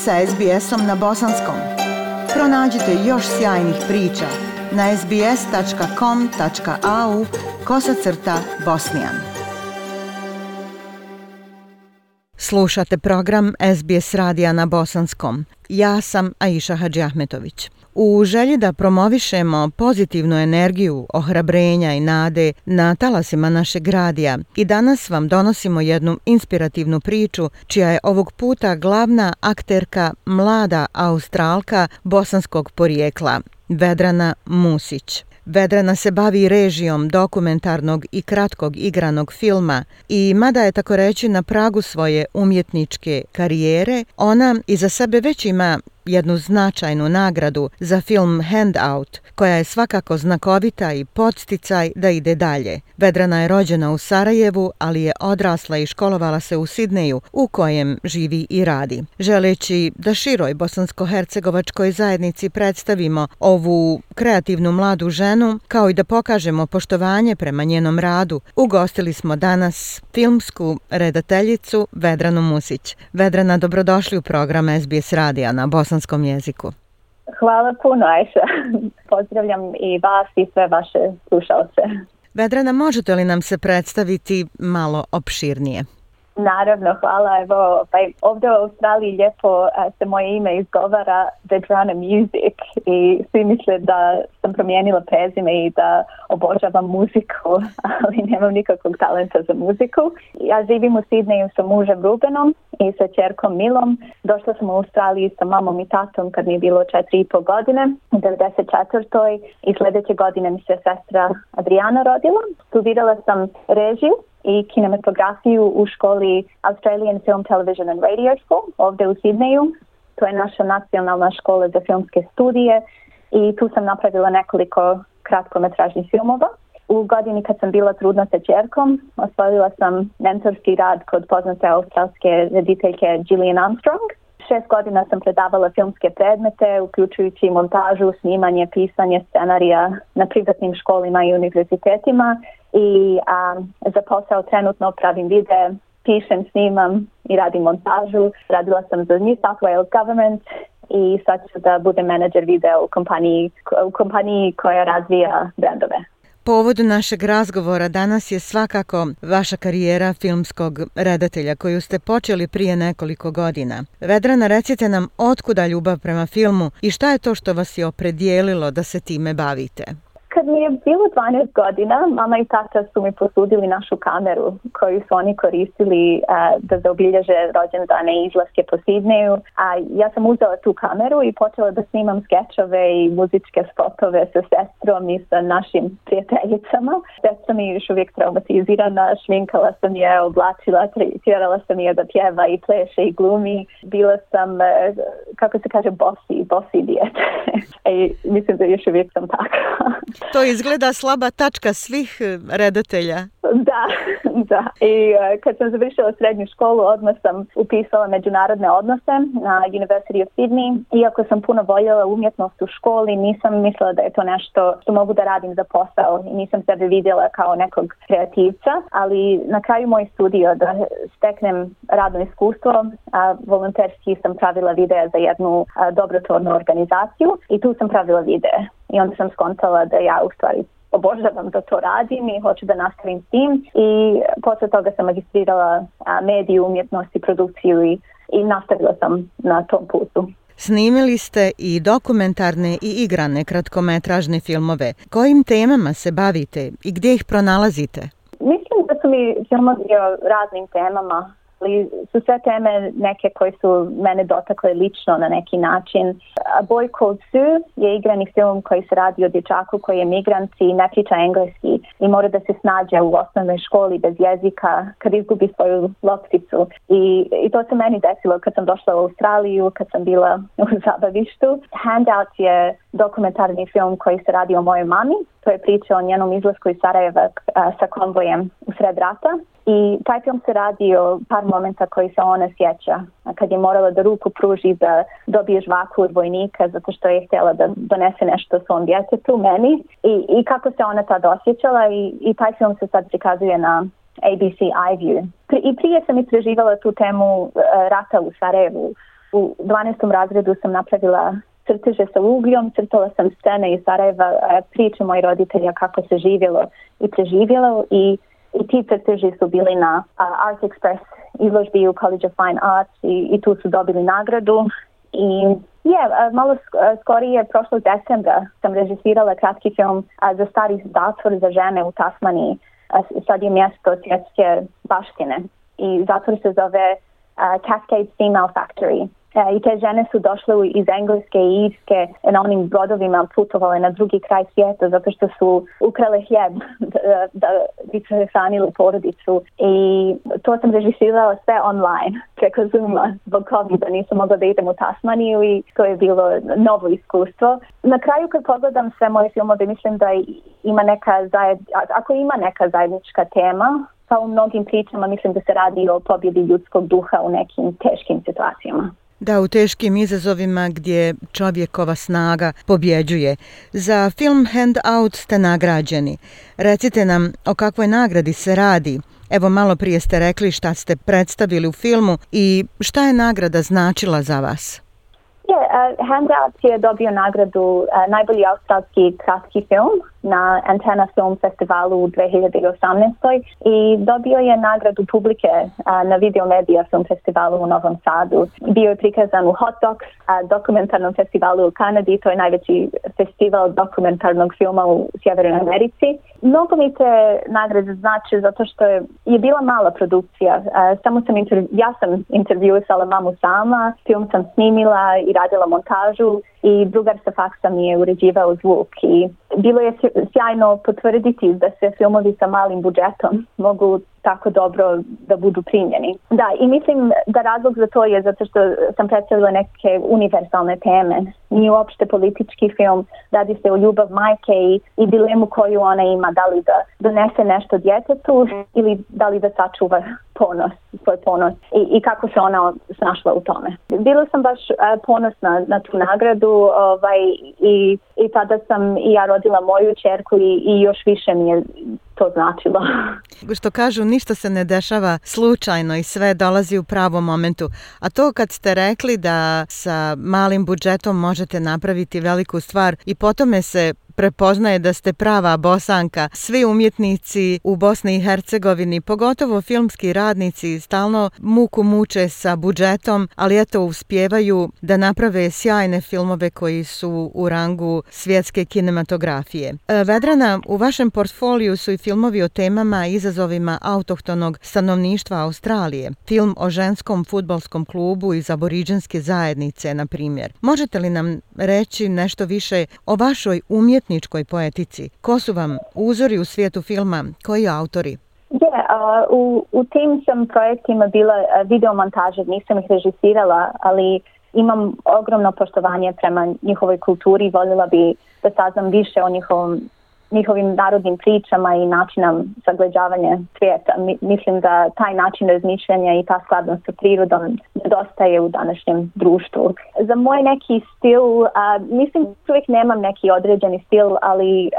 sa SBS-om na bosanskom. Pronađite još sjajnih priča na sbs.com.au kosacrta bosnijan. Slušate program SBS radija na bosanskom. Ja sam Aisha Hadži u želji da promovišemo pozitivnu energiju, ohrabrenja i nade na talasima našeg radija i danas vam donosimo jednu inspirativnu priču čija je ovog puta glavna akterka mlada Australka bosanskog porijekla Vedrana Musić. Vedrana se bavi režijom dokumentarnog i kratkog igranog filma i mada je tako reći na pragu svoje umjetničke karijere, ona iza sebe već ima jednu značajnu nagradu za film Handout, koja je svakako znakovita i podsticaj da ide dalje. Vedrana je rođena u Sarajevu, ali je odrasla i školovala se u Sidneju, u kojem živi i radi. Želeći da široj bosansko-hercegovačkoj zajednici predstavimo ovu kreativnu mladu ženu, kao i da pokažemo poštovanje prema njenom radu, ugostili smo danas filmsku redateljicu Vedranu Musić. Vedrana, dobrodošli u program SBS Radija na Bosansko bosanskom jeziku. Hvala puno, Ajša. Pozdravljam i vas i sve vaše slušalce. Vedrana, možete li nam se predstaviti malo opširnije? Naravno, hvala. Evo, pa ovdje u Australiji lijepo e, se moje ime izgovara The Drana Music i svi misle da sam promijenila prezime i da obožavam muziku, ali nemam nikakvog talenta za muziku. Ja živim u Sidneju sa mužem Rubenom i sa čerkom Milom. Došla sam u Australiji sa mamom i tatom kad mi je bilo četiri i pol godine, u 94. i sljedeće godine mi se sestra Adriana rodila. Studirala sam režiju i kinematografiju u školi Australian Film, Television and Radio School ovdje u Sidneju. To je naša nacionalna škola za filmske studije i tu sam napravila nekoliko kratkometražnih filmova. U godini kad sam bila trudna sa čerkom, osvojila sam mentorski rad kod poznate australske rediteljke Gillian Armstrong. Šest godina sam predavala filmske predmete, uključujući montažu, snimanje, pisanje scenarija na privatnim školima i univerzitetima i a, za posao trenutno pravim videe, pišem, snimam i radim montažu. Radila sam za New South Wales government i sad ću da budem menadžer videa u kompaniji, u kompaniji koja razvija brendove. Povod našeg razgovora danas je svakako vaša karijera filmskog redatelja koju ste počeli prije nekoliko godina. Vedrana, recite nam otkuda ljubav prema filmu i šta je to što vas je opredijelilo da se time bavite? kad mi je bilo 12 godina, mama i tata su mi posudili našu kameru koju su oni koristili e, da zaobilježe rođendane i izlaske po Sidneju. A ja sam uzela tu kameru i počela da snimam skečove i muzičke spotove sa sestrom i sa našim prijateljicama. Sestra mi je još uvijek traumatizirana, šminkala sam je, oblačila, tjerala sam je da pjeva i pleše i glumi. Bila sam, e, kako se kaže, bosi, i djete. e, mislim da još uvijek sam tako to izgleda slaba tačka svih e, redatelja. Da, da. I e, kad sam završila srednju školu, odmah sam upisala međunarodne odnose na University of Sydney. Iako sam puno voljela umjetnost u školi, nisam mislila da je to nešto što mogu da radim za posao i nisam sebe vidjela kao nekog kreativca, ali na kraju moj studio da steknem radno iskustvo, a volonterski sam pravila videa za jednu dobrotvornu organizaciju i tu sam pravila videe i onda sam skontala da ja u stvari obožavam da to radim i hoću da nastavim s tim i posle toga sam magistrirala mediju, umjetnost i produkciju i, i nastavila sam na tom putu. Snimili ste i dokumentarne i igrane kratkometražne filmove. Kojim temama se bavite i gdje ih pronalazite? Mislim da su mi filmovi o raznim temama ali dakle, su sve teme neke koje su mene dotakle lično na neki način. A Boy Called Sue je igrani film koji se radi o dječaku koji je migrant i ne priča engleski i mora da se snađe u osnovnoj školi bez jezika kad izgubi svoju lopticu. I, i to se meni desilo kad sam došla u Australiju, kad sam bila u zabavištu. Handout je dokumentarni film koji se radi o mojoj mami. To je priča o njenom izlasku iz Sarajeva sa konvojem u sred rata i taj film se radi o par momenta koji se ona sjeća, kad je morala da ruku pruži da dobije žvaku od vojnika zato što je htjela da donese nešto svom djetetu, meni, i, i kako se ona tad osjećala i, i taj film se sad prikazuje na ABC iView. I prije sam istraživala tu temu e, rata u Sarajevu. U 12. razredu sam napravila crteže sa ugljom, crtala sam scene iz Sarajeva, e, priče mojih roditelja kako se živjelo i preživjelo i i ti crteži su bili na Art Express izložbi u College of Fine Arts i, tu su dobili nagradu i je, yeah, malo skorije prošlog decembra sam režisirala kratki film za stari zatvor za žene u Tasmaniji. Sad je mjesto svjetske baštine i zatvor se zove Cascade Female Factory. E, i te žene su došle iz Engleske i Irske na onim brodovima putovale na drugi kraj svijeta zato što su ukrale hljeb da, bi se porodicu i to sam režisirala sve online preko Zuma zbog COVID-a nisam mogla da idem u Tasmaniju i to je bilo novo iskustvo. Na kraju kad pogledam sve moje filmove mislim da ima neka zajed... ako ima neka zajednička tema pa u mnogim pričama mislim da se radi o pobjedi ljudskog duha u nekim teškim situacijama. Da, u teškim izazovima gdje čovjekova snaga pobjeđuje. Za film Handout ste nagrađeni. Recite nam o kakvoj nagradi se radi. Evo malo prije ste rekli šta ste predstavili u filmu i šta je nagrada značila za vas? Je, eh, Handout je dobio nagradu eh, najbolji australski kratki film na Antena Film festivalu u 2018. i dobio je nagradu publike na Video Media Film festivalu u Novom Sadu. Bio je prikazan u Hot Docs, dokumentarnom festivalu u Kanadi, to je najveći festival dokumentarnog filma u Sjevernoj Americi. Mnogo mi te nagrade znači zato što je, je bila mala produkcija. samo sam ja sam intervjuisala mamu sama, film sam snimila i radila montažu i drugar sa faksa mi je uređivao zvuk i bilo je sjajno potvrditi da se filmovi sa malim budžetom mogu tako dobro da budu primljeni. Da, i mislim da razlog za to je zato što sam predstavila neke univerzalne teme. Nije uopšte politički film, radi se o ljubav majke i, dilemu koju ona ima, da li da donese nešto djetetu ili da li da sačuva ponos, svoj ponos i, i kako se ona snašla u tome. Bila sam baš e, ponosna na tu nagradu ovaj, i, i tada sam i ja rodila moju čerku i, i još više mi je to značilo. Što kažu, ništa se ne dešava slučajno i sve dolazi u pravom momentu. A to kad ste rekli da sa malim budžetom možete napraviti veliku stvar i po tome se prepoznaje da ste prava bosanka. Svi umjetnici u Bosni i Hercegovini, pogotovo filmski radnici, stalno muku muče sa budžetom, ali eto uspjevaju da naprave sjajne filmove koji su u rangu svjetske kinematografije. E, Vedrana, u vašem portfoliju su i filmovi o temama i izazovima autohtonog stanovništva Australije. Film o ženskom futbolskom klubu iz aboriđanske zajednice, na primjer. Možete li nam reći nešto više o vašoj umjetnosti umjetničkoj poetici? Ko su vam uzori u svijetu filma? Koji autori? Je, u, u tim sam projektima bila videomontaža, nisam ih režisirala, ali imam ogromno poštovanje prema njihovoj kulturi, voljela bi da saznam više o njihovom njihovim narodnim pričama i načinom zagleđavanja svijeta. Mislim da taj način razmišljanja i ta skladnost sa prirodom nedostaje u današnjem društvu. Za moj neki stil, mislim uvijek nemam neki određeni stil, ali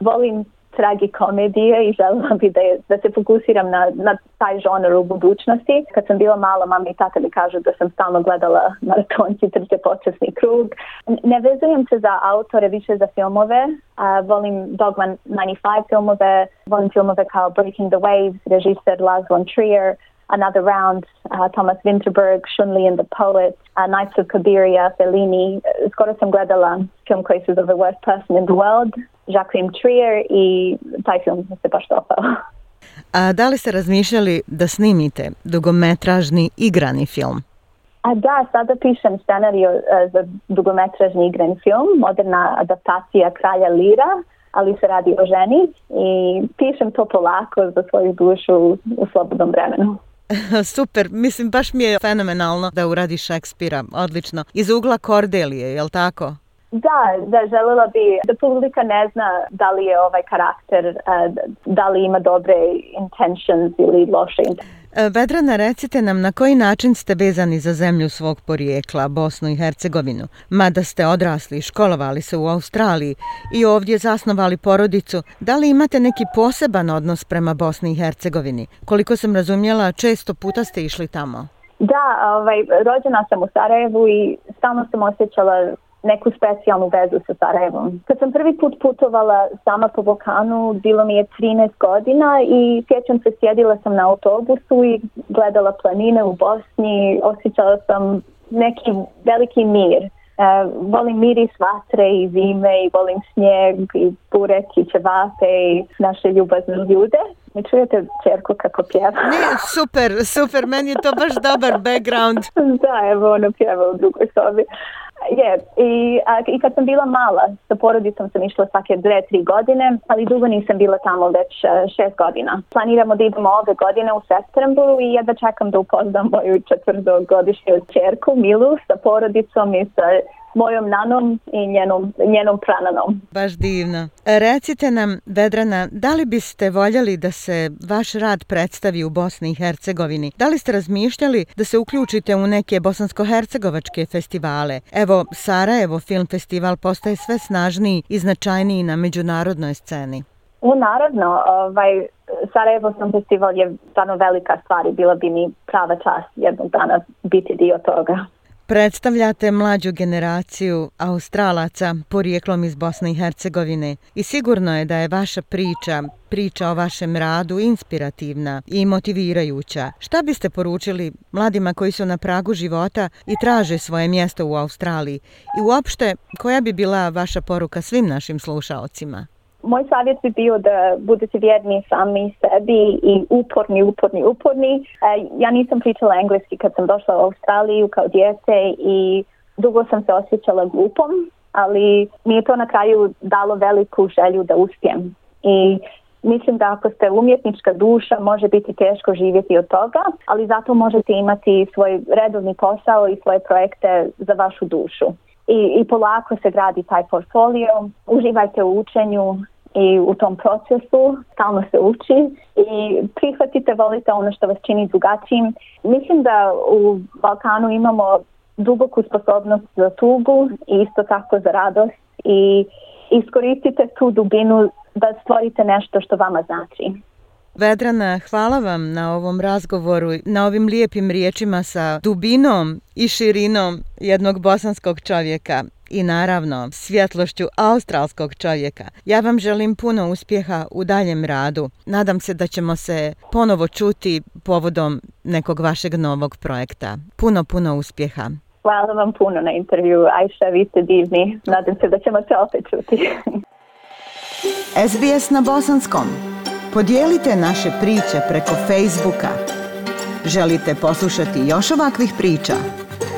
volim tragikomedije i željela bi da, da se fokusiram na, na taj žanr u budućnosti. Kad sam bila mala, mama i tata mi kažu da sam stalno gledala maratonci trče počasni krug. Ne vezujem se za autore, više za filmove. A, volim Dogma 95 filmove, volim filmove kao Breaking the Waves, režiser Lars von Trier, Another Round, uh, Thomas Vinterberg, Shunli and the Poet, uh, Knights of Kabiria, Fellini, Skoro gledala film koji of the Worst Person in the World, Jacqueline Trier i taj film se baš dopao. A da li ste razmišljali da snimite dugometražni igrani film? A da, sada pišem scenariju uh, za dugometražni igran film, moderna adaptacija Kralja Lira, ali se radi o ženi i pišem to polako za svoju dušu u slobodnom vremenu. Super, mislim baš mi je fenomenalno da uradi Šekspira, odlično. Iz ugla Kordelije, jel tako? Da, da, željela bi da publika ne zna da li je ovaj karakter, eh, da li ima dobre intentions ili loše intentions. E, Vedrana, recite nam na koji način ste vezani za zemlju svog porijekla, Bosnu i Hercegovinu. Mada ste odrasli, školovali se u Australiji i ovdje zasnovali porodicu, da li imate neki poseban odnos prema Bosni i Hercegovini? Koliko sam razumjela, često puta ste išli tamo. Da, ovaj, rođena sam u Sarajevu i stalno sam osjećala neku specijalnu vezu sa Sarajevom. Kad sam prvi put putovala sama po Balkanu, bilo mi je 13 godina i sjećam se, sjedila sam na autobusu i gledala planine u Bosni, osjećala sam neki veliki mir. E, volim miris vatre i zime i volim snijeg i burek i čevape i naše ljubazne ljude. Mi čujete čerku kako pjeva? Ne, super, super, meni je to baš dobar background. da, evo ona pjeva u drugoj sobi. Je, i, i kad sam bila mala, sa porodicom sam išla svake dve, tri godine, ali dugo nisam bila tamo već e, šest godina. Planiramo da idemo ove godine u septembru i jedva čekam da upoznam moju četvrdogodišnju čerku Milu sa porodicom i sa mojom nanom i njenom, njenom prananom. Baš divno. Recite nam, Vedrana, da li biste voljeli da se vaš rad predstavi u Bosni i Hercegovini? Da li ste razmišljali da se uključite u neke bosansko-hercegovačke festivale? Evo, Sarajevo Film Festival postaje sve snažniji i značajniji na međunarodnoj sceni. U naravno, ovaj, Sarajevo sam festival je stvarno velika stvar i bila bi mi prava čast jednog dana biti dio toga. Predstavljate mlađu generaciju Australaca porijeklom iz Bosne i Hercegovine i sigurno je da je vaša priča, priča o vašem radu inspirativna i motivirajuća. Šta biste poručili mladima koji su na pragu života i traže svoje mjesto u Australiji i uopšte koja bi bila vaša poruka svim našim slušaocima? moj savjet bi bio da budete vjerni sami sebi i uporni, uporni, uporni. E, ja nisam pričala engleski kad sam došla u Australiju kao djete i dugo sam se osjećala glupom, ali mi je to na kraju dalo veliku želju da uspijem. I Mislim da ako ste umjetnička duša može biti teško živjeti od toga, ali zato možete imati svoj redovni posao i svoje projekte za vašu dušu. I, i polako se gradi taj portfolio, uživajte u učenju, i u tom procesu stalno se uči i prihvatite, volite ono što vas čini drugačijim. Mislim da u Balkanu imamo duboku sposobnost za tugu i isto tako za radost i iskoristite tu dubinu da stvorite nešto što vama znači. Vedrana, hvala vam na ovom razgovoru, na ovim lijepim riječima sa dubinom i širinom jednog bosanskog čovjeka i naravno svjetlošću australskog čovjeka. Ja vam želim puno uspjeha u daljem radu. Nadam se da ćemo se ponovo čuti povodom nekog vašeg novog projekta. Puno, puno uspjeha. Hvala vam puno na intervju. Ajša, vi ste divni. Nadam se da ćemo se opet čuti. SBS na bosanskom. Podijelite naše priče preko Facebooka. Želite poslušati još ovakvih priča?